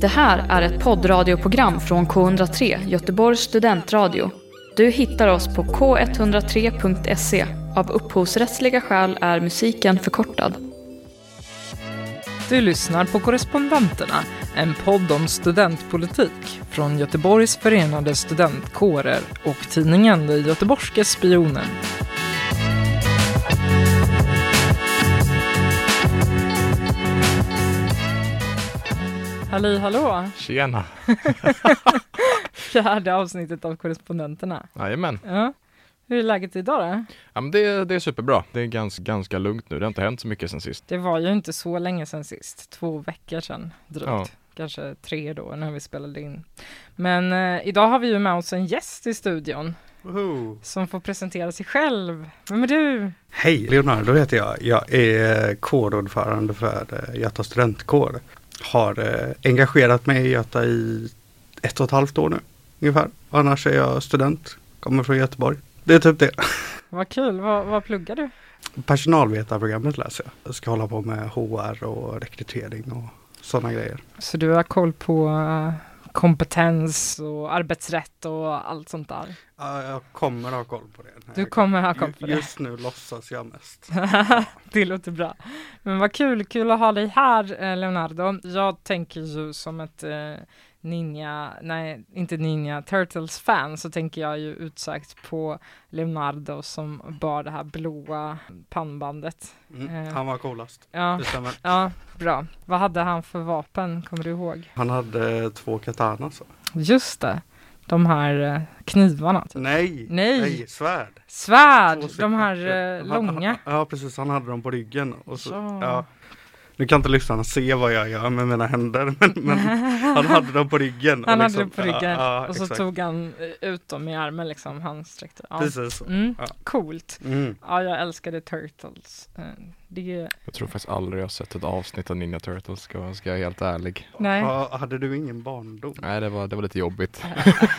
Det här är ett poddradioprogram från K103, Göteborgs studentradio. Du hittar oss på k103.se. Av upphovsrättsliga skäl är musiken förkortad. Du lyssnar på Korrespondenterna, en podd om studentpolitik från Göteborgs förenade studentkårer och tidningen De Göteborgske Spionen. Halli hallå! Tjena! Fjärde avsnittet av Korrespondenterna. Jajamän. Ja. Hur är läget idag då? Ja men det, det är superbra. Det är ganska, ganska lugnt nu. Det har inte hänt så mycket sen sist. Det var ju inte så länge sedan sist, två veckor sedan drygt. Ja. Kanske tre då när vi spelade in. Men eh, idag har vi ju med oss en gäst i studion Woho! som får presentera sig själv. Vem är du? Hej, Leonardo heter jag. Jag är kårordförande för eh, Göta studentkår. Har eh, engagerat mig i Göta i ett och ett halvt år nu ungefär. Annars är jag student, kommer från Göteborg. Det är typ det. Vad kul, vad, vad pluggar du? Personalvetarprogrammet läser jag. Jag ska hålla på med HR och rekrytering och sådana grejer. Så du har koll på eh, kompetens och arbetsrätt och allt sånt där? Ja, jag kommer ha koll på det. Du kommer ha koll på det? Just nu låtsas jag mest. det låter bra. Men vad kul, kul att ha dig här eh, Leonardo. Jag tänker ju som ett eh, Ninja, nej inte Ninja, Turtles-fan så tänker jag ju utsagt på Leonardo som bar det här blåa pannbandet. Mm, Eh. han var coolast. Ja, Det stämmer. ja, bra. Vad hade han för vapen, kommer du ihåg? Han hade två katanas. Just det, de här eh, knivarna. Typ. Nej, Nej. svärd. Svärd, Två de här eh, långa. han- Ja precis, han hade dem på ryggen. Och så, Ja. ja. Nu kan inte lyssnarna se vad jag gör med mina händer men, men han hade dem på ryggen. Han hade liksom- det på ryggen Ja, ja, och så exakt. tog han eh, ut dem i armen liksom, han sträckte. Ja. Precis så. Mm, Ja. Coolt. Mm. Ja, jag älskade Turtles. Eh, Det, Jag tror faktiskt aldrig jag har sett ett avsnitt av Ninja Turtles, ska, ska jag vara helt ärlig. nej, Ha, hade du ingen barndom? Nej, det var, det var lite jobbigt.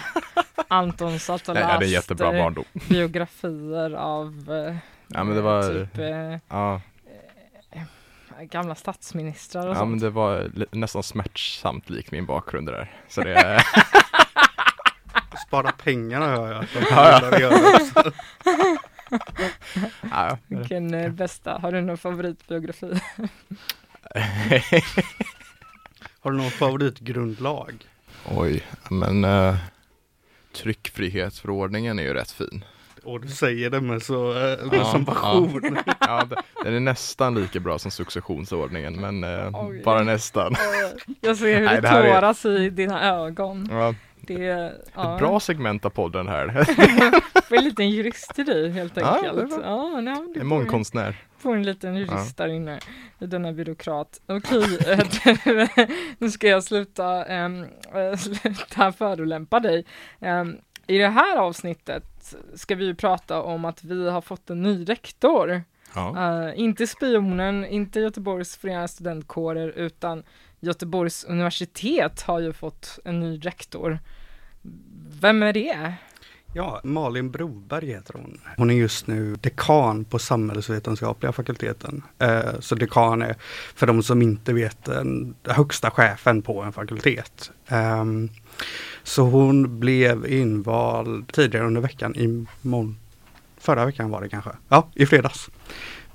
Anton satt och hade läste jättebra barndom. biografier av eh, Ja, men det var- typ eh, Ja, gamla statsministrar och ja sånt. men det var nästan smärtsamt lik min bakgrund det där. Så det, Spara pengarna hör jag att de Ja, också. ja, Vilken eh, bästa, har du någon favoritbiografi? Har du någon favoritgrundlag? Oj, men uh, tryckfrihetsförordningen är ju rätt fin. Och du säger det med så eh, med Ja, som passion. Ja, det- den är nästan lika bra som successionsordningen, men eh, Oj. bara nästan. Jag ser hur Nej, det här är- tåras i dina ögon. Ja, Det är ja, Ett bra segment av podden här. får en liten jurist i dig helt Ja, enkelt. det var- Ja, nej, En mångkonstnär. Får en liten jurist där inne i denna byråkrat. Okej, eh, nu ska jag sluta, äm, äh, sluta förolämpa dig. Äm, I det här avsnittet ska vi ju prata om att vi har fått en ny rektor. Ja. Äh, inte Spionen, inte Göteborgs förenade studentkårer, utan Göteborgs universitet har ju fått en ny rektor. Vem är det? Ja, Malin Broberg heter hon. Hon är just nu dekan på samhällsvetenskapliga fakulteten. Eh, så dekan är, för de som inte vet, den högsta chefen på en fakultet. Ehm, så hon blev invald tidigare under veckan, i mån- förra veckan var det kanske, ja i fredags.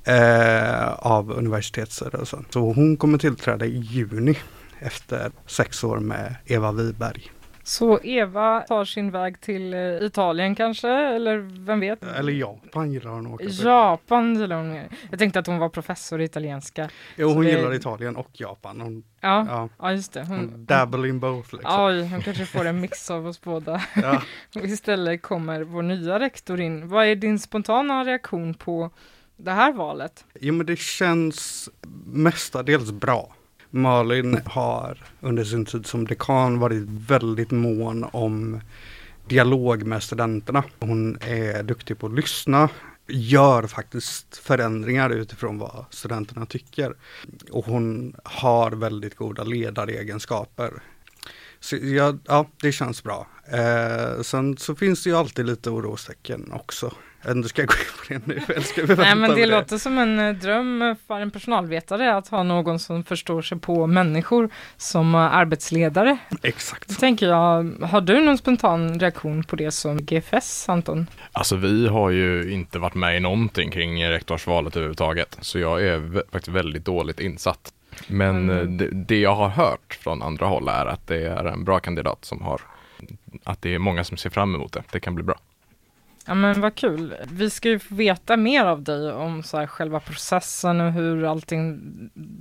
Eh, av universitetsstyrelsen. Så hon kommer tillträda i juni efter sex år med Eva Wiberg. Så Eva tar sin väg till eh, Italien kanske, eller vem vet? Eller Japan gillar hon att åka till. Japan gillar hon. Jag tänkte att hon var professor i italienska. Jo, hon det- gillar Italien och Japan. Hon, Ja, ja, ja just det. hon Hon, dabble in both. Liksom. Oj, hon kanske får en mix av oss båda. Ja. Istället kommer vår nya rektor in. Vad är din spontana reaktion på det här valet? Jo, men det känns mestadels bra. Malin har under sin tid som dekan varit väldigt mån om dialog med studenterna. Hon är duktig på att lyssna, gör faktiskt förändringar utifrån vad studenterna tycker. Och hon har väldigt goda ledaregenskaper. Så ja, ja, det känns bra. Eh, sen så finns det ju alltid lite orostecken också. Ändå ska jag gå in på det nu? Eller ska vi Nej men vänta det med låter som en eh, dröm för en personalvetare att ha någon som förstår sig på människor som eh, arbetsledare. Exakt. Då tänker jag, har du någon spontan reaktion på det som GFS, Anton? Alltså vi har ju inte varit med i någonting kring rektorsvalet överhuvudtaget, så jag är faktiskt väldigt dåligt insatt. Men Mm. eh, det, det jag har hört från andra håll är att det är en bra kandidat som har, att det är många som ser fram emot det. Det kan bli bra. Ja men vad kul. Vi ska ju få veta mer av dig om så här själva processen och hur allting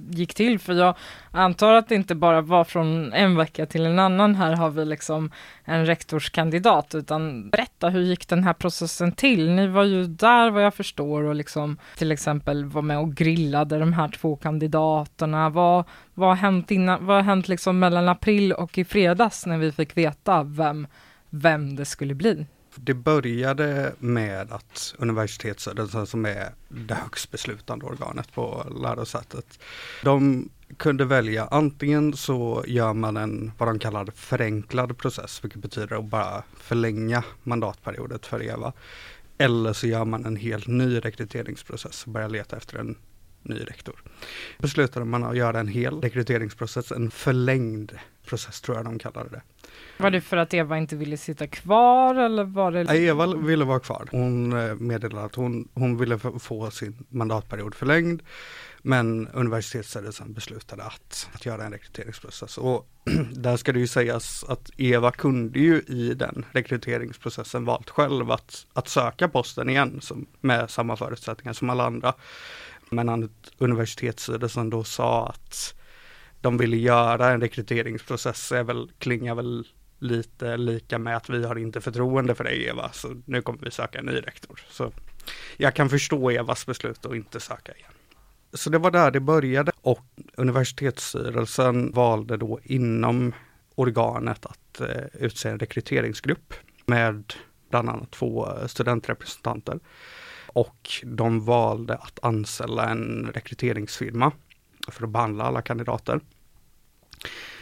gick till. För jag antar att det inte bara var från en vecka till en annan. Här har vi liksom en rektorskandidat. Utan berätta, hur gick den här processen till? Ni var ju där vad jag förstår och liksom till exempel var med och grillade de här två kandidaterna. Vad, vad har hänt innan, vad har hänt liksom mellan april och i fredags när vi fick veta vem, vem det skulle bli? Det började med att universitetsstyrelsen som är det högst beslutande organet på lärosätet. De kunde välja antingen så gör man en vad de kallar förenklad process, vilket betyder att bara förlänga mandatperioden för Eva. Eller så gör man en helt ny rekryteringsprocess och börjar leta efter en ny rektor. Beslutade man att göra en hel rekryteringsprocess, en förlängd process tror jag de kallade det. Var det för att Eva inte ville sitta kvar eller var det? Eva ville vara kvar. Hon eh, meddelade att hon, hon ville få sin mandatperiod förlängd. Men universitetsstyrelsen beslutade att, att göra en rekryteringsprocess. Och där ska det ju sägas att Eva kunde ju i den rekryteringsprocessen valt själv att, att söka posten igen som, med samma förutsättningar som alla andra. Men att universitetsstyrelsen då sa att de ville göra en rekryteringsprocess är väl, klingar väl lite lika med att vi har inte förtroende för dig Eva, så nu kommer vi söka en ny rektor. Så jag kan förstå Evas beslut att inte söka igen. Så det var där det började och universitetsstyrelsen valde då inom organet att eh, utse en rekryteringsgrupp med bland annat två eh, studentrepresentanter. Och de valde att anställa en rekryteringsfirma för att behandla alla kandidater.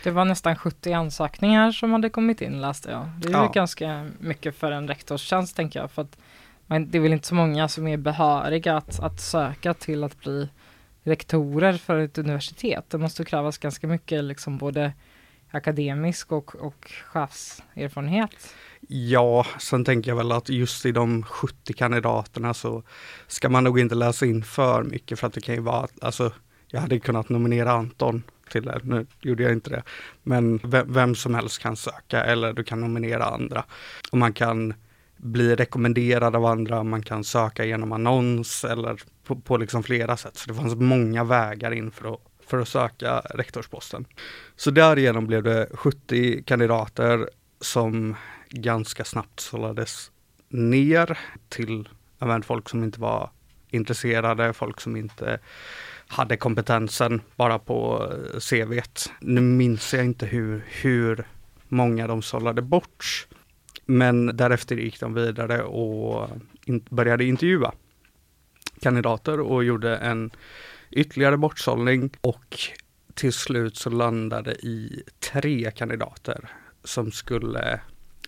Det var nästan 70 ansökningar som hade kommit in läste jag. Det är ju Ja. ganska mycket för en rektorstjänst tänker jag. För att, men det är väl inte så många som är behöriga att, att söka till att bli rektorer för ett universitet. Det måste krävas ganska mycket liksom både akademisk och, och chefserfarenhet. Ja, sen tänker jag väl att just i de 70 kandidaterna så ska man nog inte läsa in för mycket för att det kan ju vara, alltså jag hade kunnat nominera Anton till det, nu gjorde jag inte det. Men vem, vem som helst kan söka eller du kan nominera andra. Och man kan bli rekommenderad av andra, man kan söka genom annons eller på, på liksom flera sätt. Så det fanns många vägar in för att, för att söka rektorsposten. Så därigenom blev det 70 kandidater som ganska snabbt sållades ner till även folk som inte var intresserade, folk som inte hade kompetensen bara på eh, CVt. Nu minns jag inte hur, hur många de sållade bort. Men därefter gick de vidare och in, började intervjua kandidater och gjorde en ytterligare bortsållning och till slut så landade i tre kandidater som skulle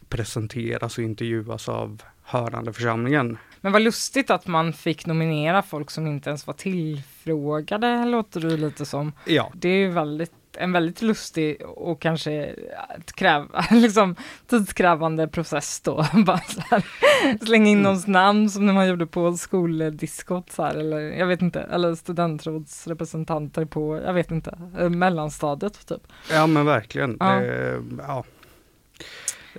presenteras och intervjuas av hörande församlingen. Men vad lustigt att man fick nominera folk som inte ens var tillfrågade, låter det lite som. Ja, Det är ju väldigt, en väldigt lustig och kanske kräv, liksom, tidskrävande process då. Bara här, slänga in någons namn som när man gjorde på skoldiskot så här, eller jag vet inte, eller studentrådsrepresentanter på, jag vet inte, eh, mellanstadiet typ. ja men verkligen. Ja. Det, ja.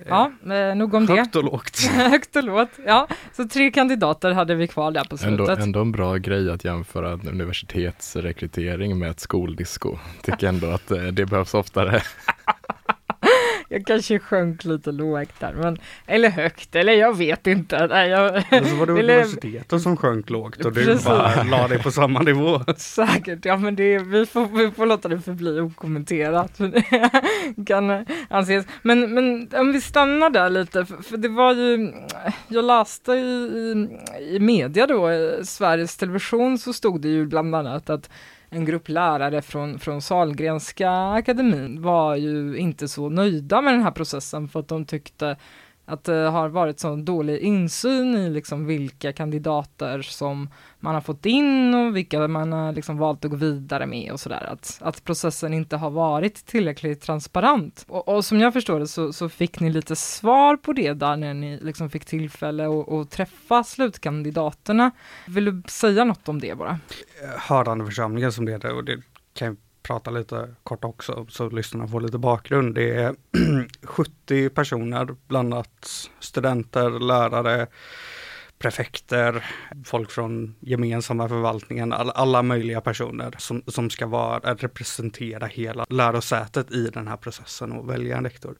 Ja, eh, nog om det. Högt och lågt. Högt och lågt. Ja, så tre kandidater hade vi kvar där på Ändå, slutet. ändå en bra grej att jämföra en universitetsrekrytering med ett skoldisco. Tycker ändå att eh, det behövs oftare. Jag kanske sjönk lite lågt där, men, eller högt, eller jag vet inte. Nej, jag, Och så var det Eller- universitetet som sjönk lågt och du Precis. bara la dig på samma nivå. Säkert, ja men det, vi, får, vi får låta det förbli okommenterat. Kan eh, anses. Men, men om vi stannar där lite, för, för det var ju, jag läste i, i, i media då, i Sveriges Television så stod det ju bland annat att en grupp lärare från, från Salgrenska akademin var ju inte så nöjda med den här processen för att de tyckte att det har varit så dålig insyn i liksom vilka kandidater som man har fått in och vilka man har liksom valt att gå vidare med och sådär. Att, att processen inte har varit tillräckligt transparent. Och, och som jag förstår det så, så, fick ni lite svar på det där när ni liksom fick tillfälle att, att träffa slutkandidaterna. Vill du säga något om det bara? Eh, hörande församlingen som det är och det kan prata lite kort också så lyssnarna får lite bakgrund. Det är 70 personer, blandat studenter, lärare, prefekter, folk från gemensamma förvaltningen, all, alla möjliga personer som, som ska vara, representera hela lärosätet i den här processen och välja en rektor.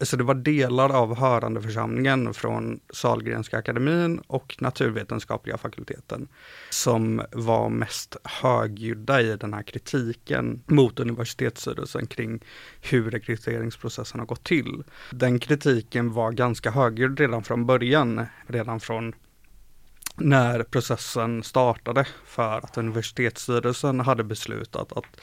Så det var delar av hörandeförsamlingen från Salgrenska akademin och naturvetenskapliga fakulteten som var mest högljudda i den här kritiken mot universitetsstyrelsen kring hur rekryteringsprocessen har gått till. Den kritiken var ganska högljudd redan från början, redan från när processen startade för att universitetsstyrelsen hade beslutat att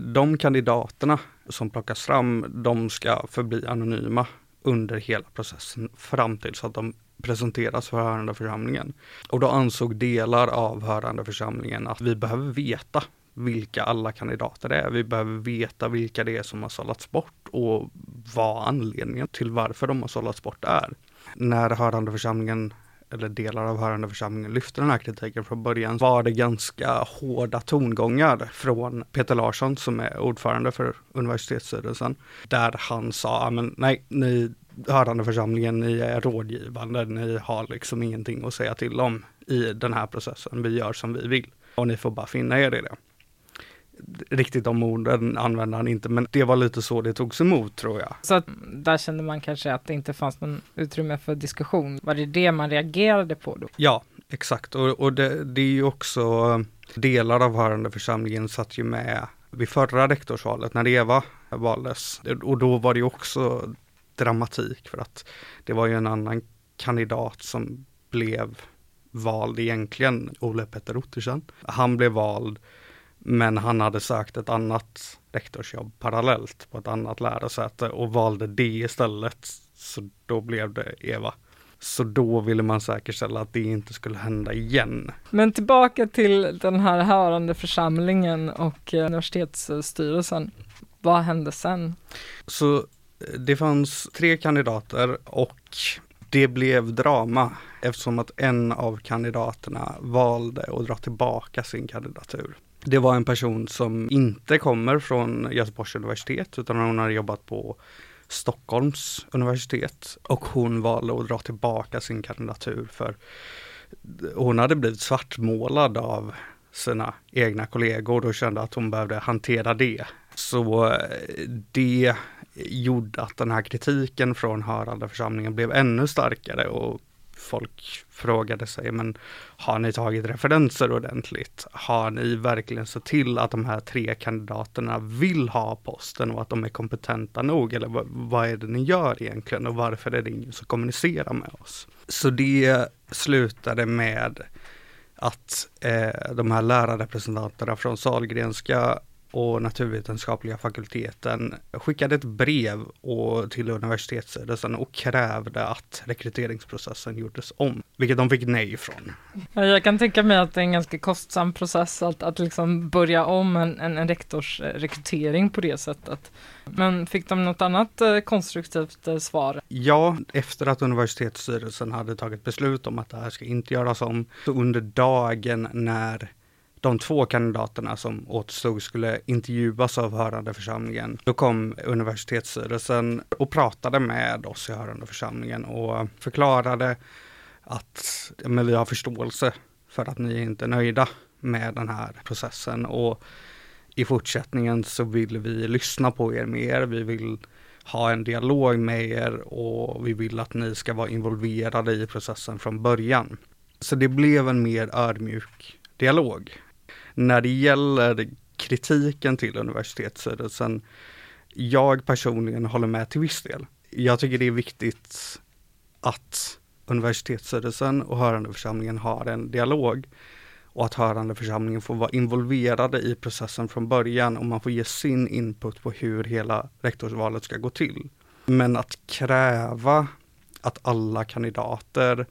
de kandidaterna som plockas fram, de ska förbli anonyma under hela processen fram tills att de presenteras för hörandeförsamlingen. Och då ansåg delar av hörandeförsamlingen att vi behöver veta vilka alla kandidater är. Vi behöver veta vilka det är som har sållats bort och vad anledningen till varför de har sållats bort är. När hörandeförsamlingen eller delar av hörande församlingen lyfte den här kritiken från början var det ganska hårda tongångar från Peter Larsson som är ordförande för universitetsstyrelsen. Där han sa, men nej, ni hörande församlingen, ni är rådgivande, ni har liksom ingenting att säga till om i den här processen. Vi gör som vi vill och ni får bara finna er i det riktigt de orden använde han inte, men det var lite så det togs emot tror jag. Så att där kände man kanske att det inte fanns någon utrymme för diskussion. Var det det man reagerade på då? Ja, exakt. Och, och det, det är ju också delar av hörande församlingen satt ju med vid förra rektorsvalet när Eva valdes. Och då var det ju också dramatik för att det var ju en annan kandidat som blev vald egentligen, Ole Petter Ottersen. Han blev vald men han hade sökt ett annat rektorsjobb parallellt på ett annat lärosäte och valde det istället. Så då blev det Eva. Så då ville man säkerställa att det inte skulle hända igen. Men tillbaka till den här hörande församlingen och universitetsstyrelsen. Vad hände sen? Så eh, det fanns tre kandidater och det blev drama eftersom att en av kandidaterna valde att dra tillbaka sin kandidatur. Det var en person som inte kommer från Göteborgs universitet utan hon har jobbat på Stockholms universitet och hon valde att dra tillbaka sin kandidatur för hon hade blivit svartmålad av sina egna kollegor och kände att hon behövde hantera det. Så eh, det gjorde att den här kritiken från hörande församlingen blev ännu starkare och folk frågade sig, men har ni tagit referenser ordentligt? Har ni verkligen sett till att de här tre kandidaterna vill ha posten och att de är kompetenta nog? Eller vad är det ni gör egentligen och varför är det ingen som kommunicerar med oss? Så det slutade med att eh, de här lärarrepresentanterna från Salgrenska och naturvetenskapliga fakulteten skickade ett brev och till universitetsstyrelsen och krävde att rekryteringsprocessen gjordes om, vilket de fick nej från. Jag kan tänka mig att det är en ganska kostsam process att, att liksom börja om en, en, en rektorsrekrytering på det sättet. Men fick de något annat eh, konstruktivt eh, svar? Ja, efter att universitetsstyrelsen hade tagit beslut om att det här ska inte göras om, så under dagen när de två kandidaterna som återstod skulle intervjuas av hörande församlingen. Då kom universitetsstyrelsen och pratade med oss i hörande församlingen och förklarade att men vi har förståelse för att ni inte är nöjda med den här processen och i fortsättningen så vill vi lyssna på er mer. Vi vill ha en dialog med er och vi vill att ni ska vara involverade i processen från början. Så det blev en mer ödmjuk dialog när det gäller kritiken till universitetsstyrelsen, jag personligen håller med till viss del. Jag tycker det är viktigt att universitetsstyrelsen och hörandeförsamlingen har en dialog och att hörandeförsamlingen får vara involverade i processen från början och man får ge sin input på hur hela rektorsvalet ska gå till. Men att kräva att alla kandidater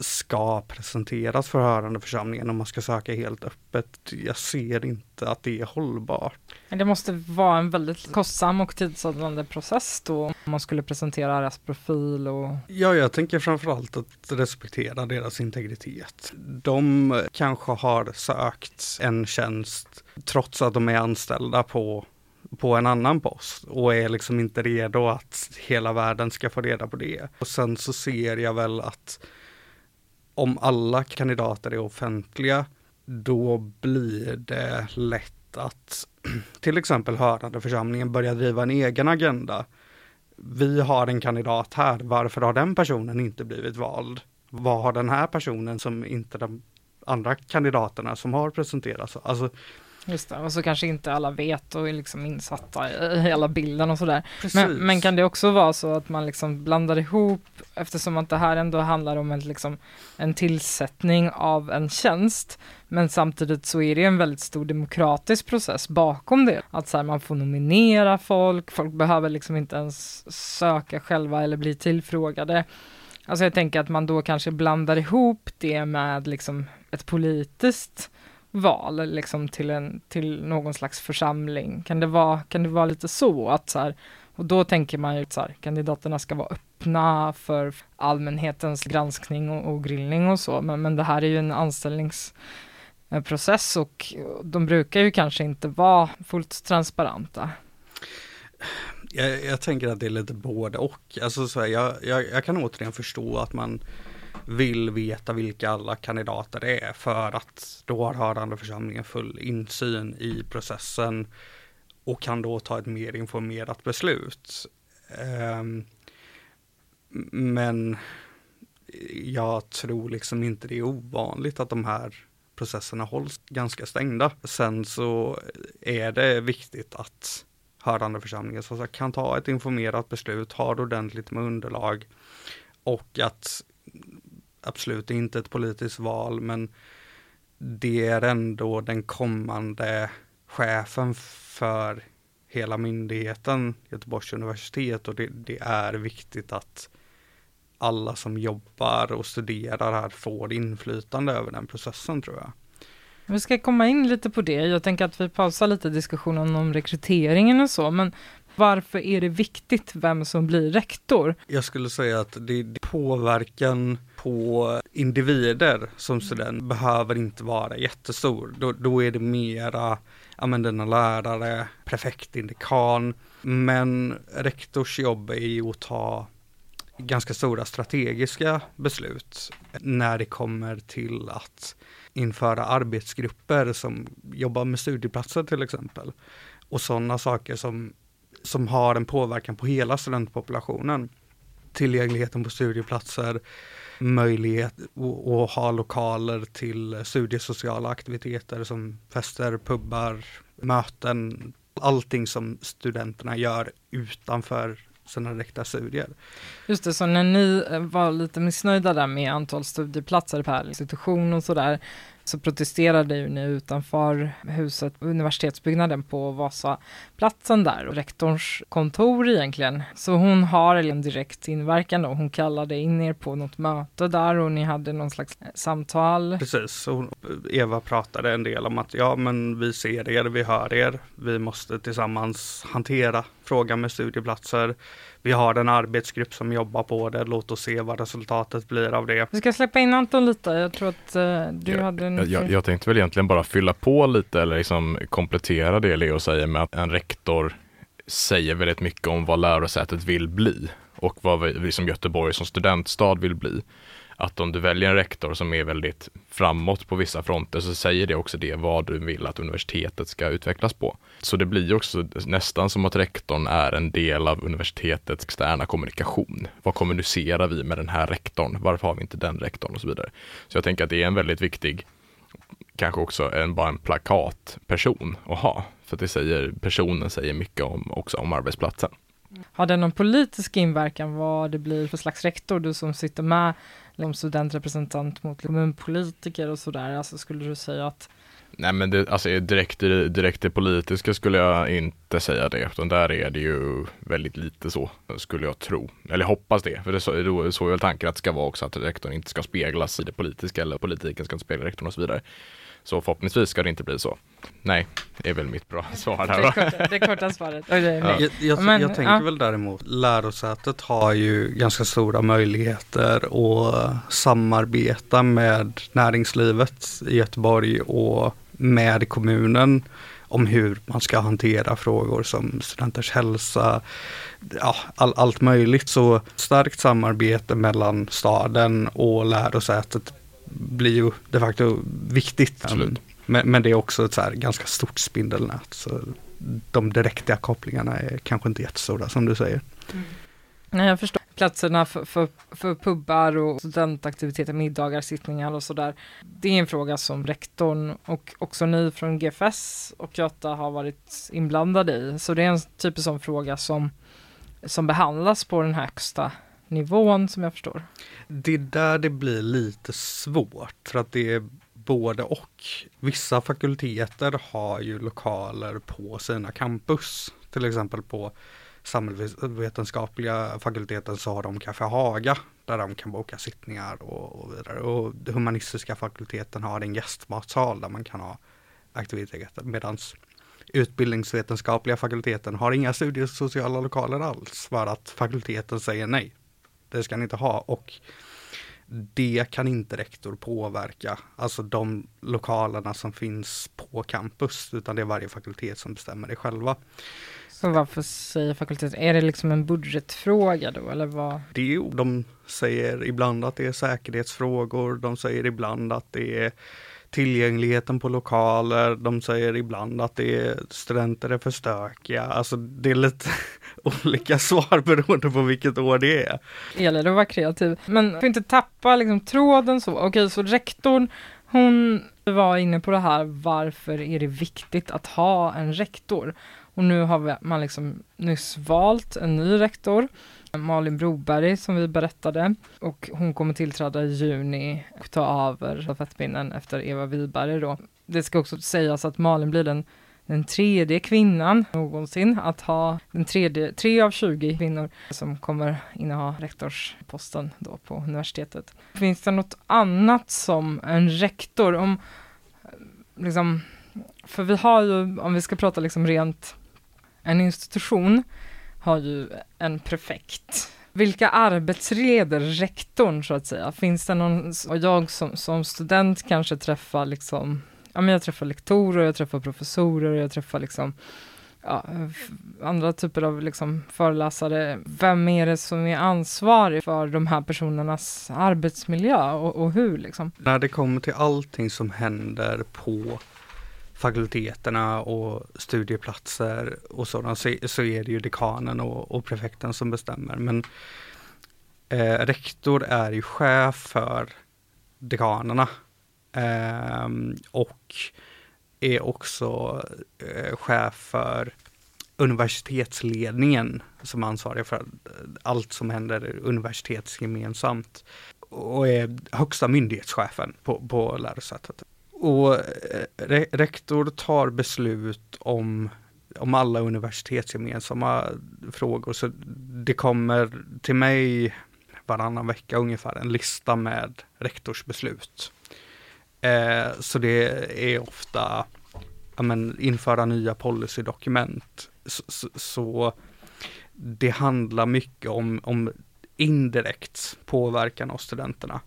ska presenteras för hörandeförsamlingen om man ska söka helt öppet. Jag ser inte att det är hållbart. Det måste vara en väldigt kostsam och tidsödande process då om man skulle presentera deras profil och... Ja, jag tänker framförallt att respektera deras integritet. De kanske har sökt en tjänst trots att de är anställda på på en annan post och är liksom inte redo att hela världen ska få reda på det. Och sen så ser jag väl att om alla kandidater är offentliga, då blir det lätt att till exempel hörande församlingen börjar driva en egen agenda. Vi har en kandidat här, varför har den personen inte blivit vald? Vad har den här personen som inte de andra kandidaterna som har presenterats? Alltså, Just det, och så kanske inte alla vet och är liksom insatta i hela bilden och sådär. Men, men, kan det också vara så att man liksom blandar ihop, eftersom att det här ändå handlar om en, liksom, en tillsättning av en tjänst, men samtidigt så är det en väldigt stor demokratisk process bakom det. Att så här, man får nominera folk, folk behöver liksom inte ens söka själva eller bli tillfrågade. Alltså jag tänker att man då kanske blandar ihop det med liksom ett politiskt val liksom till, en, till någon slags församling? Kan det vara, kan det vara lite så att så här, och då tänker man ju att kandidaterna ska vara öppna för allmänhetens granskning och, och grillning och så, men, men det här är ju en anställningsprocess och de brukar ju kanske inte vara fullt transparenta. Jag, jag tänker att det är lite både och. Alltså så här, jag, jag, jag kan återigen förstå att man vill veta vilka alla kandidater är för att då har hörande församlingen full insyn i processen och kan då ta ett mer informerat beslut. Ehm, men jag tror liksom inte det är ovanligt att de här processerna hålls ganska stängda. Sen så är det viktigt att hörande församlingen så kan ta ett informerat beslut, har ordentligt med underlag och att absolut inte ett politiskt val, men det är ändå den kommande chefen för hela myndigheten Göteborgs universitet och det, det, är viktigt att alla som jobbar och studerar här får inflytande över den processen tror jag. Vi ska komma in lite på det. Jag tänker att vi pausar lite diskussionen om rekryteringen och så, men varför är det viktigt vem som blir rektor? Jag skulle säga att det, är påverkan på individer som student behöver inte vara jättestor. Då, då är det mera ja, men denna lärare, prefekt, dekan. Men rektors jobb är ju att ta ganska stora strategiska beslut när det kommer till att införa arbetsgrupper som jobbar med studieplatser till exempel. Och sådana saker som som har en påverkan på hela studentpopulationen. Tillgängligheten på studieplatser, möjlighet att ha lokaler till studiesociala aktiviteter som fester, pubbar, möten, allting som studenterna gör utanför sina direkta studier. Just det, så när ni eh, var lite missnöjda där med antal studieplatser per institution och sådär, så protesterade ju ni utanför huset, universitetsbyggnaden på Vasaplatsen där och rektorns kontor egentligen. Så hon har en direkt inverkan och hon kallade in er på något möte där och ni hade någon slags samtal. Precis, och Eva pratade en del om att ja men vi ser er, vi hör er, vi måste tillsammans hantera frågan med studieplatser vi har en arbetsgrupp som jobbar på det. Låt oss se vad resultatet blir av det. Vi ska släppa in Anton lite. Jag tror att uh, du jag, hade en... Jag, jag, jag, tänkte väl egentligen bara fylla på lite eller liksom komplettera det Leo säger med att en rektor säger väldigt mycket om vad lärosätet vill bli och vad vi, vi som Göteborg som studentstad vill bli att om du väljer en rektor som är väldigt framåt på vissa fronter så säger det också det vad du vill att universitetet ska utvecklas på. Så det blir också nästan som att rektorn är en del av universitetets externa kommunikation. Vad kommunicerar vi med den här rektorn? Varför har vi inte den rektorn och så vidare. Så jag tänker att det är en väldigt viktig, kanske också en, bara en plakatperson att ha. För att det säger, personen säger mycket om, också om arbetsplatsen. Har det någon politisk inverkan vad det blir för slags rektor, du som sitter med som studentrepresentant mot kommunpolitiker och sådär? Alltså skulle du säga att Nej men det, alltså direkt, direkt det politiska skulle jag inte säga det, utan där är det ju väldigt lite så, skulle jag tro. Eller hoppas det, för det är så, så är väl tanken att det ska vara också, att rektorn inte ska speglas i det politiska eller politiken ska inte spegla rektorn och så vidare. Så förhoppningsvis ska det inte bli så. Nej, det är väl mitt bra svar där. Det, korta, det korta svaret. Ja. Jag, jag, Men, jag tänker ja. väl däremot, lärosätet har ju ganska stora möjligheter att samarbeta med näringslivet i Göteborg och med kommunen om hur man ska hantera frågor som studenters hälsa, ja, all, allt möjligt. Så starkt samarbete mellan staden och lärosätet blir ju de facto viktigt. Absolut. Men, men, det är också ett så ganska stort spindelnät. Så de direkta kopplingarna är kanske inte jättestora som du säger. Mm. Nej, jag förstår. Platserna för, för, för pubbar och studentaktiviteter, middagar, sittningar och sådär. Det är en fråga som rektorn och också ni från GFS och Göta har varit inblandade i. Så det är en typ av sån fråga som, som behandlas på den högsta nivån som jag förstår. Det är där det blir lite svårt för att det är både och. Vissa fakulteter har ju lokaler på sina campus. Till exempel på samhällsvetenskapliga fakulteten så har de Café Haga där de kan boka sittningar och, och vidare. Och humanistiska fakulteten har en gästmatsal där man kan ha aktiviteter medan utbildningsvetenskapliga fakulteten har inga studiesociala lokaler alls för att fakulteten säger nej det ska ni inte ha och det kan inte rektor påverka, alltså de lokalerna som finns på campus, utan det är varje fakultet som bestämmer det själva. Så varför säger fakulteten, är det liksom en budgetfråga då eller vad? Det är, de säger ibland att det är säkerhetsfrågor, de säger ibland att det är tillgängligheten på lokaler, de säger ibland att det är studenter är för stökiga, alltså det är lite olika svar beroende på vilket år det är. Det gäller att vara kreativ, men får inte tappa liksom tråden så. Okej, så rektorn, hon var inne på det här, varför är det viktigt att ha en rektor? Och nu har man liksom nyss valt en ny rektor, Malin Broberg som vi berättade. Och hon kommer tillträda i juni och ta över stafettpinnen efter Eva Wiberg då. Det ska också sägas att Malin blir den den tredje kvinnan någonsin att ha den tredje, tre av 20 kvinnor som kommer inneha rektorsposten då på universitetet. Finns det något annat som en rektor, om liksom, för vi har ju, om vi ska prata liksom rent, en institution har ju en prefekt. Vilka arbetsleder rektorn så att säga? Finns det någon, och jag som, som student kanske träffar liksom ja, men jag träffar lektorer, jag träffar professorer, jag träffar liksom ja, andra typer av liksom föreläsare. Vem är det som är ansvarig för de här personernas arbetsmiljö och, och hur liksom? När det kommer till allting som händer på fakulteterna och studieplatser och sådant så, så är det ju dekanen och, och prefekten som bestämmer. Men eh, rektor är ju chef för dekanerna eh, och är också eh, chef för universitetsledningen som ansvarig för allt som händer universitetsgemensamt och är högsta myndighetschefen på, på lärosätet. Och eh, re rektor tar beslut om, om alla universitetsgemensamma frågor. Så det kommer till mig varannan vecka ungefär en lista med rektorsbeslut. Eh, så det är ofta ja, men, införa nya policydokument. Så, så, så, det handlar mycket om, om indirekt påverkan av studenterna.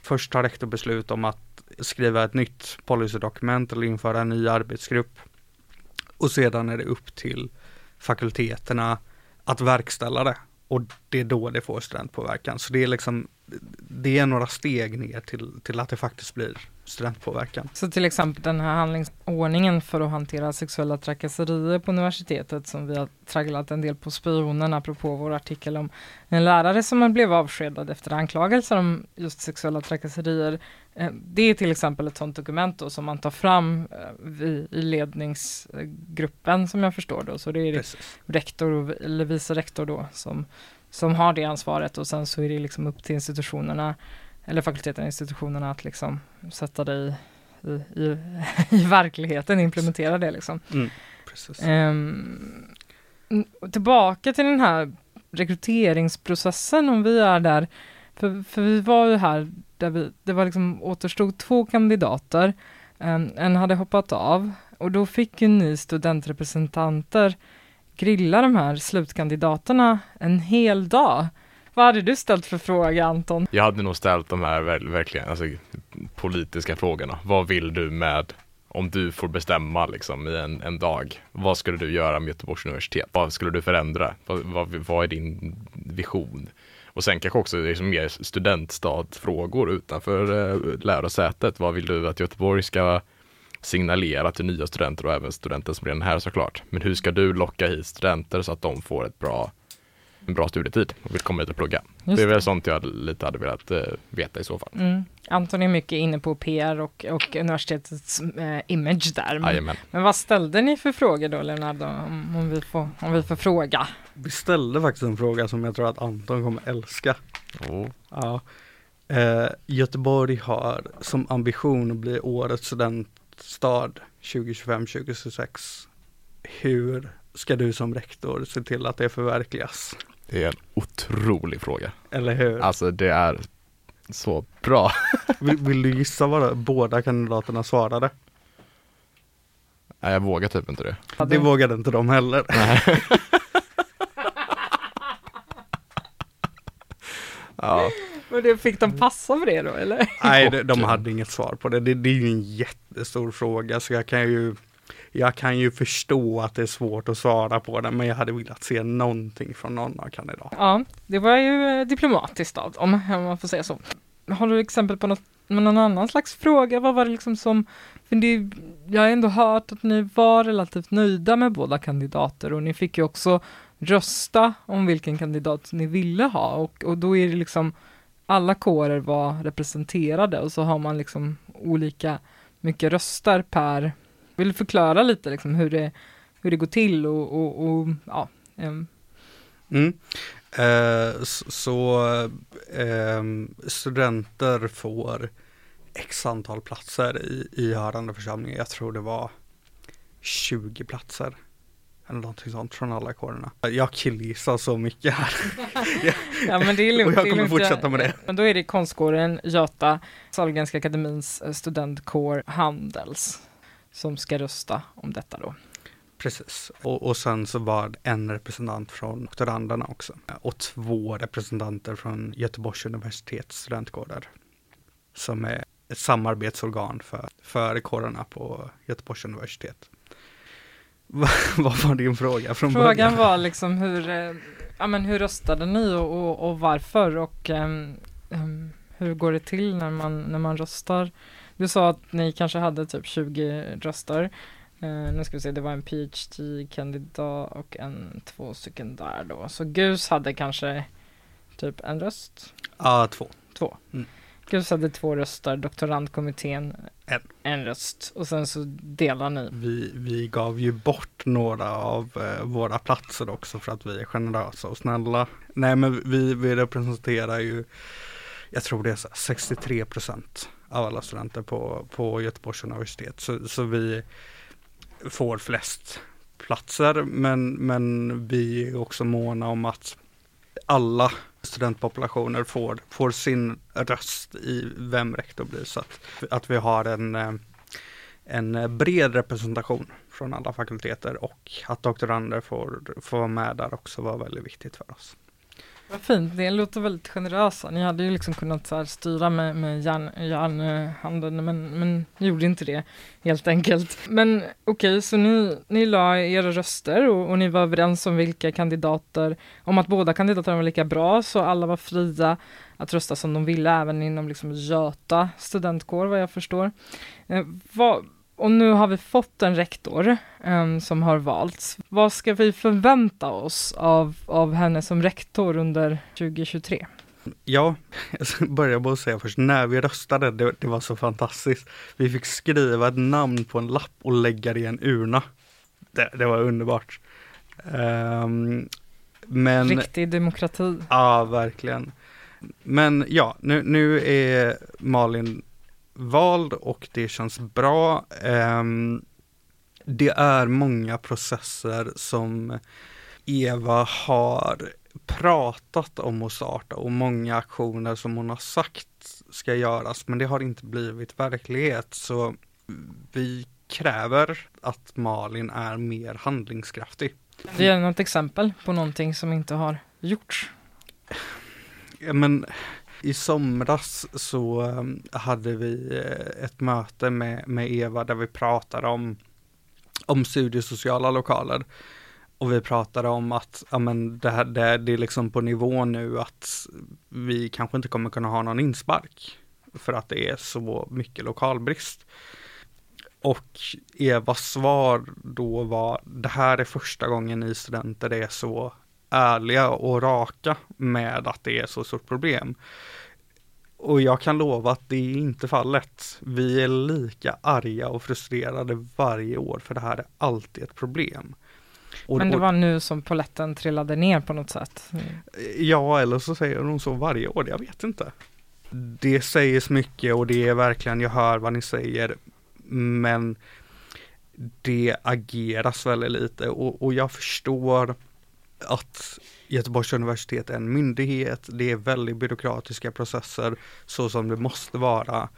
Först tar rektor beslut om att skriva ett nytt policydokument eller införa en ny arbetsgrupp. Och sedan är det upp till fakulteterna att verkställa det. Och det är då det får studentpåverkan. Så det är liksom, det är några steg ner till, till att det faktiskt blir studentpåverkan. Så till exempel den här handlingsordningen för att hantera sexuella trakasserier på universitetet som vi har tragglat en del på spionen apropå vår artikel om en lärare som blev avskedad efter anklagelser om just sexuella trakasserier. Eh, det är till exempel ett sådant dokument då som man tar fram eh, i ledningsgruppen som jag förstår då. Så det är Precis. rektor eller vice rektor då som, som har det ansvaret och sen så är det liksom upp till institutionerna eller fakulteten, institutionerna att liksom sätta det i, i, i, i verkligheten, implementera det liksom. Mm. Um, tillbaka till den här rekryteringsprocessen om vi är där, för, för vi var ju här där vi, det var liksom återstod två kandidater, um, en hade hoppat av och då fick ju ni studentrepresentanter grilla de här slutkandidaterna en hel dag. Vad hade du ställt för fråga Anton? Jag hade nog ställt de här verkligen alltså, politiska frågorna. Vad vill du med om du får bestämma liksom i en, en dag, vad skulle du göra med Göteborgs universitet? Vad skulle du förändra? Vad, vad, vad är din vision? Och sen kanske också liksom mer studentstadsfrågor utanför eh, lärosätet. Vad vill du att Göteborg ska signalera till nya studenter och även studenter som redan är här såklart. Men hur ska du locka hit studenter så att de får ett bra en bra studietid och vill komma hit och plugga. Just det är väl sånt jag lite hade velat uh, veta i så fall. Mm. Anton är mycket inne på PR och, och universitetets uh, image där. Men, men, vad ställde ni för frågor då Leonardo, om, om, vi får, om vi får fråga? Vi ställde faktiskt en fråga som jag tror att Anton kommer älska. Oh. Ja. Uh, Göteborg har som ambition att bli årets studentstad 2025-2026. Hur ska du som rektor se till att det förverkligas? Det är en otrolig fråga. Eller hur? Alltså det är så bra. vill, vill, du gissa vad båda kandidaterna svarade? Nej, jag vågar typ inte det. Det vågade inte de heller. ja. Men det fick de passa för det då eller? Nej, de, de hade inget svar på det. det. Det är ju en jättestor fråga så jag kan ju jag kan ju förstå att det är svårt att svara på den, men jag hade velat se någonting från någon av kandidaterna. Ja, det var ju eh, diplomatiskt av dem, om man får säga så. Har du exempel på något, någon annan slags fråga? Vad var det liksom som, för det, jag har ändå hört att ni var relativt nöjda med båda kandidater och ni fick ju också rösta om vilken kandidat ni ville ha och, och då är det liksom alla kårer var representerade och så har man liksom olika mycket röster per vill du förklara lite liksom hur det, hur det går till och, och, och ja. Um. Mm. Eh, så eh, studenter får x antal platser i, i hörande församlingar. Jag tror det var 20 platser. Eller någonting sånt från alla kårerna. Jag killgissar så mycket här. ja men det är lugnt. Och jag kommer fortsätta med det. Men då är det konstkåren Göta, Sahlgrenska akademins eh, studentkår Handels som ska rösta om detta då. Precis, och, och sen så var det en representant från doktoranderna också och två representanter från Göteborgs universitets studentkårer som är ett samarbetsorgan för, för kårerna på Göteborgs universitet. Vad var din fråga från Frågan början? var liksom hur, eh, ja, men hur röstade ni och, och, och varför och um, um, hur går det till när man, när man röstar? Du sa att ni kanske hade typ 20 röster. Uh, nu ska vi se, det var en PhD-kandidat och en två stycken där då. Så GUS hade kanske typ en röst? Ja, två. Två. Mm. GUS hade två röster, doktorandkommittén en. en röst och sen så delar ni. Vi, vi gav ju bort några av eh, våra platser också för att vi är generösa och snälla. Nej men vi, vi representerar ju, jag tror det är så 63 procent av alla studenter på, på Göteborgs universitet. Så, så vi får flest platser men, men vi är också måna om att alla studentpopulationer får, får sin röst i vem rektor blir. Så att, att vi har en, en bred representation från alla fakulteter och att doktorander får, får vara med där också var väldigt viktigt för oss. Vad fint, det låter väldigt generösa. Ni hade ju liksom kunnat så styra med, med järn, järnhanden men, men ni gjorde inte det helt enkelt. Men okej, okay, så ni, ni la era röster och, och, ni var överens om vilka kandidater, om att båda kandidaterna var lika bra så alla var fria att rösta som de ville även inom liksom Göta studentkår vad jag förstår. Eh, vad, och nu har vi fått en rektor um, som har valts. Vad ska vi förvänta oss av, av henne som rektor under 2023? Ja, jag ska börja med att säga först, när vi röstade, det, det, var så fantastiskt. Vi fick skriva ett namn på en lapp och lägga det i en urna. Det, det var underbart. Um, men, Riktig demokrati. Ja, verkligen. Men ja, nu, nu är Malin vald och det känns bra. Um, det är många processer som Eva har pratat om att starta och många aktioner som hon har sagt ska göras men det har inte blivit verklighet så vi kräver att Malin är mer handlingskraftig. Det är något exempel på någonting som inte har gjorts. Ja, men i somras så ehm, hade vi eh, ett möte med, med Eva där vi pratade om, om studiesociala lokaler. Och vi pratade om att ja, men det, här, det, det är liksom på nivå nu att vi kanske inte kommer kunna ha någon inspark. För att det är så mycket lokalbrist. Och Evas svar då var, det här är första gången ni studenter är så ärliga och raka med att det är så stort problem. Och jag kan lova att det är inte fallet. Vi är lika arga och frustrerade varje år för det här är alltid ett problem. Och, Men det var nu som poletten trillade ner på något sätt? Mm. Ja, eller så säger de så varje år, jag vet inte. Det sägs mycket och det är verkligen, jag hör vad ni säger, men det ageras väldigt lite och, och jag förstår att Göteborgs universitet är en myndighet, det är väldigt byråkratiska processer så som det måste vara.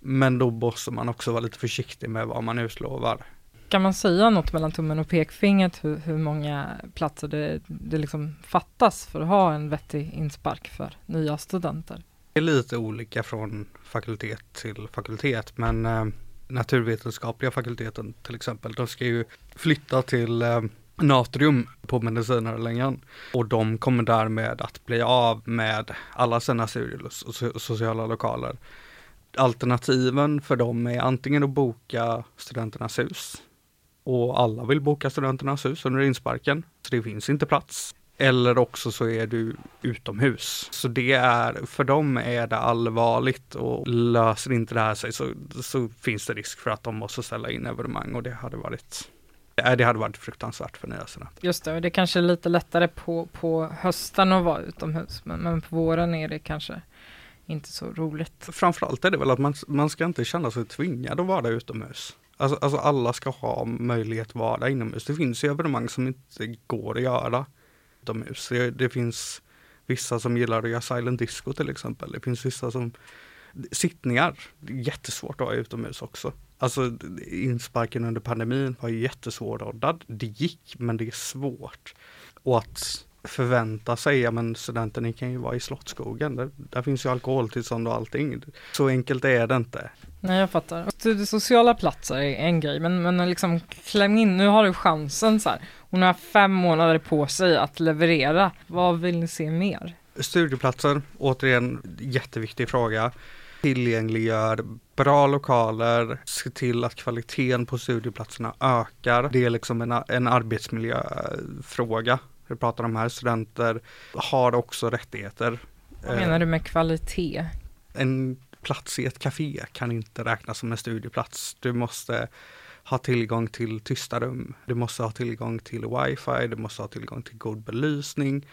Men då måste man också vara lite försiktig med vad man utlovar. Kan man säga något mellan tummen och pekfingret hur, hur många platser det, det liksom fattas för att ha en vettig inspark för nya studenter? Det är lite olika från fakultet till fakultet men eh, naturvetenskapliga fakulteten till exempel, de ska ju flytta till eh, natrium på medicinarlängan. Och de kommer därmed att bli av med alla sina sociala lokaler. Alternativen för dem är antingen att boka Studenternas hus. Och alla vill boka Studenternas hus under insparken, så det finns inte plats. Eller också så är du utomhus. Så det är, för dem är det allvarligt och löser inte det här sig så, så finns det risk för att de måste ställa in evenemang och det hade varit det hade varit fruktansvärt för studenter. Just det, och det är kanske är lite lättare på, på hösten att vara utomhus, men, men på våren är det kanske inte så roligt. Framförallt är det väl att man, man ska inte känna sig tvingad att vara utomhus. Alltså, alltså alla ska ha möjlighet att vara inomhus. Det finns ju evenemang som inte går att göra utomhus. Det, det finns vissa som gillar att göra silent disco till exempel. Det finns vissa som sittningar, det är jättesvårt att vara utomhus också. Alltså insparken under pandemin var jättesvårordnad. Det gick, men det är svårt. Och att förvänta sig, ja men studenter ni kan ju vara i Slottsskogen, där, där finns ju alkoholtillstånd och allting. Så enkelt är det inte. Nej jag fattar. Studiesociala platser är en grej, men, men liksom kläm in, nu har du chansen så här. Hon har fem månader på sig att leverera. Vad vill ni se mer? Studieplatser, återigen jätteviktig fråga tillgängliggör bra lokaler, se till att kvaliteten på studieplatserna ökar. Det är liksom en, en arbetsmiljöfråga. Vi pratar om här, studenter har också rättigheter. Vad menar du med kvalitet? En plats i ett café kan inte räknas som en studieplats. Du måste ha tillgång till tysta rum. Du måste ha tillgång till wifi, du måste ha tillgång till god belysning.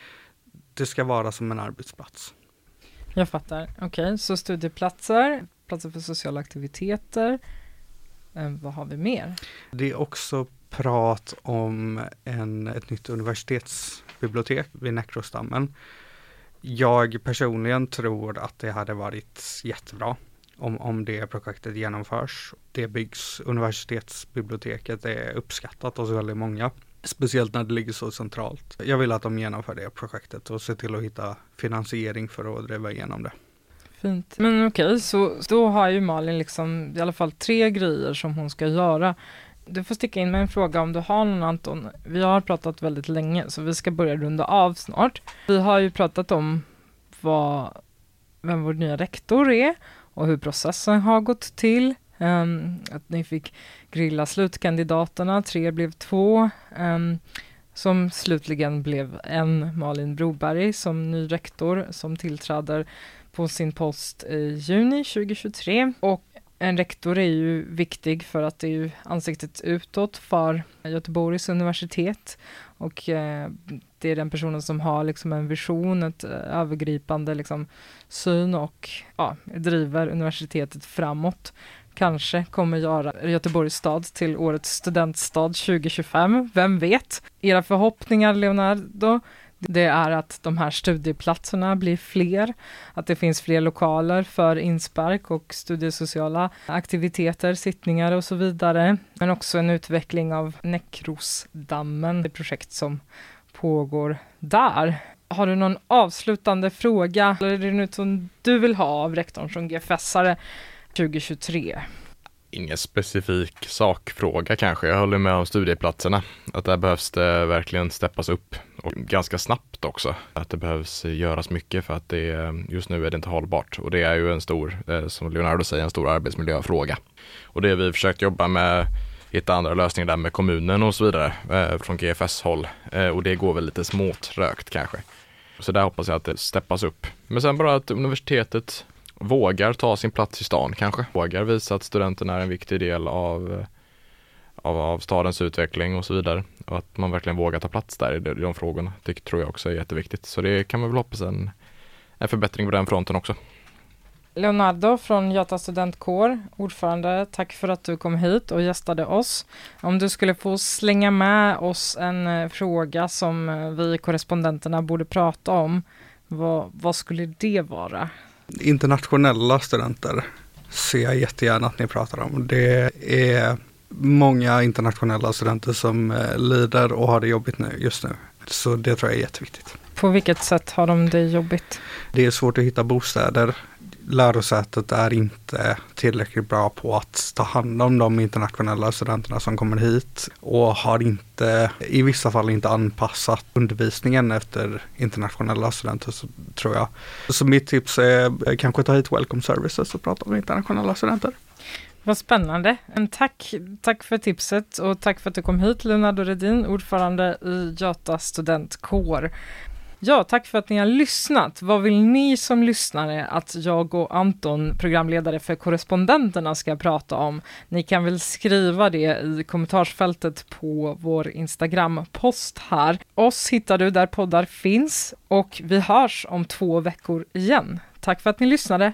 Det ska vara som en arbetsplats. Jag fattar. Okej, okay, så studieplatser, platser för sociala aktiviteter. Eh, vad har vi mer? Det är också prat om en, ett nytt universitetsbibliotek vid Näckrostammen. Jag personligen tror att det hade varit jättebra om, om det projektet genomförs. Det byggs, universitetsbiblioteket är uppskattat hos väldigt många. Speciellt när det ligger så centralt. Jag vill att de genomför det projektet och ser till att hitta finansiering för att driva igenom det. Fint. Men okej, okay, så då har ju Malin liksom i alla fall tre grejer som hon ska göra. Du får sticka in med en fråga om du har någon Anton. Vi har pratat väldigt länge så vi ska börja runda av snart. Vi har ju pratat om vad, vem vår nya rektor är och hur processen har gått till. Um, att ni fick grilla slutkandidaterna, tre blev två. Um, som slutligen blev en Malin Broberg som ny rektor som tillträder på sin post i juni 2023. Och En rektor är ju viktig för att det är ju ansiktet utåt för Göteborgs universitet och eh, det är den personen som har liksom en vision, ett eh, övergripande liksom, syn och ja, driver universitetet framåt. Kanske kommer göra Göteborgs stad till årets studentstad 2025, vem vet? Era förhoppningar Leonardo? Det är att de här studieplatserna blir fler, att det finns fler lokaler för inspark och studiesociala aktiviteter, sittningar och så vidare. Men också en utveckling av Näckrosdammen, det projekt som pågår där. Har du någon avslutande fråga eller är det något som du vill ha av rektorn som GFS-are 2023? Ingen specifik sakfråga kanske. Jag håller med om studieplatserna. Att där behövs det verkligen steppas upp och ganska snabbt också. Att det behövs göras mycket för att det just nu är det inte hållbart och det är ju en stor, eh, som Leonardo säger, en stor arbetsmiljöfråga. Och det vi försökt jobba med hitta andra lösningar där med kommunen och så vidare eh, från GFS håll eh, och det går väl lite småtrögt kanske. Så där hoppas jag att det steppas upp. Men sen bara att universitetet vågar ta sin plats i stan kanske. Vågar visa att studenterna är en viktig del av, av, av stadens utveckling och så vidare. Och att man verkligen vågar ta plats där i de, i de frågorna. Det tror jag också är jätteviktigt. Så det kan man väl hoppas en, en förbättring på den fronten också. Leonardo från Göta studentkår, ordförande, tack för att du kom hit och gästade oss. Om du skulle få slänga med oss en eh, fråga som eh, vi korrespondenterna borde prata om, vad, vad skulle det vara? Internationella studenter ser jag jättegärna att ni pratar om. Det är många internationella studenter som eh, lider och har det jobbigt nu, just nu. Så det tror jag är jätteviktigt. På vilket sätt har de det jobbigt? Det är svårt att hitta bostäder lärosätet är inte tillräckligt bra på att ta hand om de internationella studenterna som kommer hit och har inte, i vissa fall inte anpassat undervisningen efter internationella studenter så, tror jag. Så mitt tips är eh, kanske ta hit Welcome Services och prata med internationella studenter. Vad spännande. En tack, tack för tipset och tack för att du kom hit Leonardo Redin, ordförande i Göta studentkår. Ja, tack för att ni har lyssnat. Vad vill ni som lyssnare att jag och Anton, programledare för korrespondenterna, ska prata om? Ni kan väl skriva det i kommentarsfältet på vår Instagram-post här. Oss hittar du där poddar finns och vi hörs om två veckor igen. Tack för att ni lyssnade.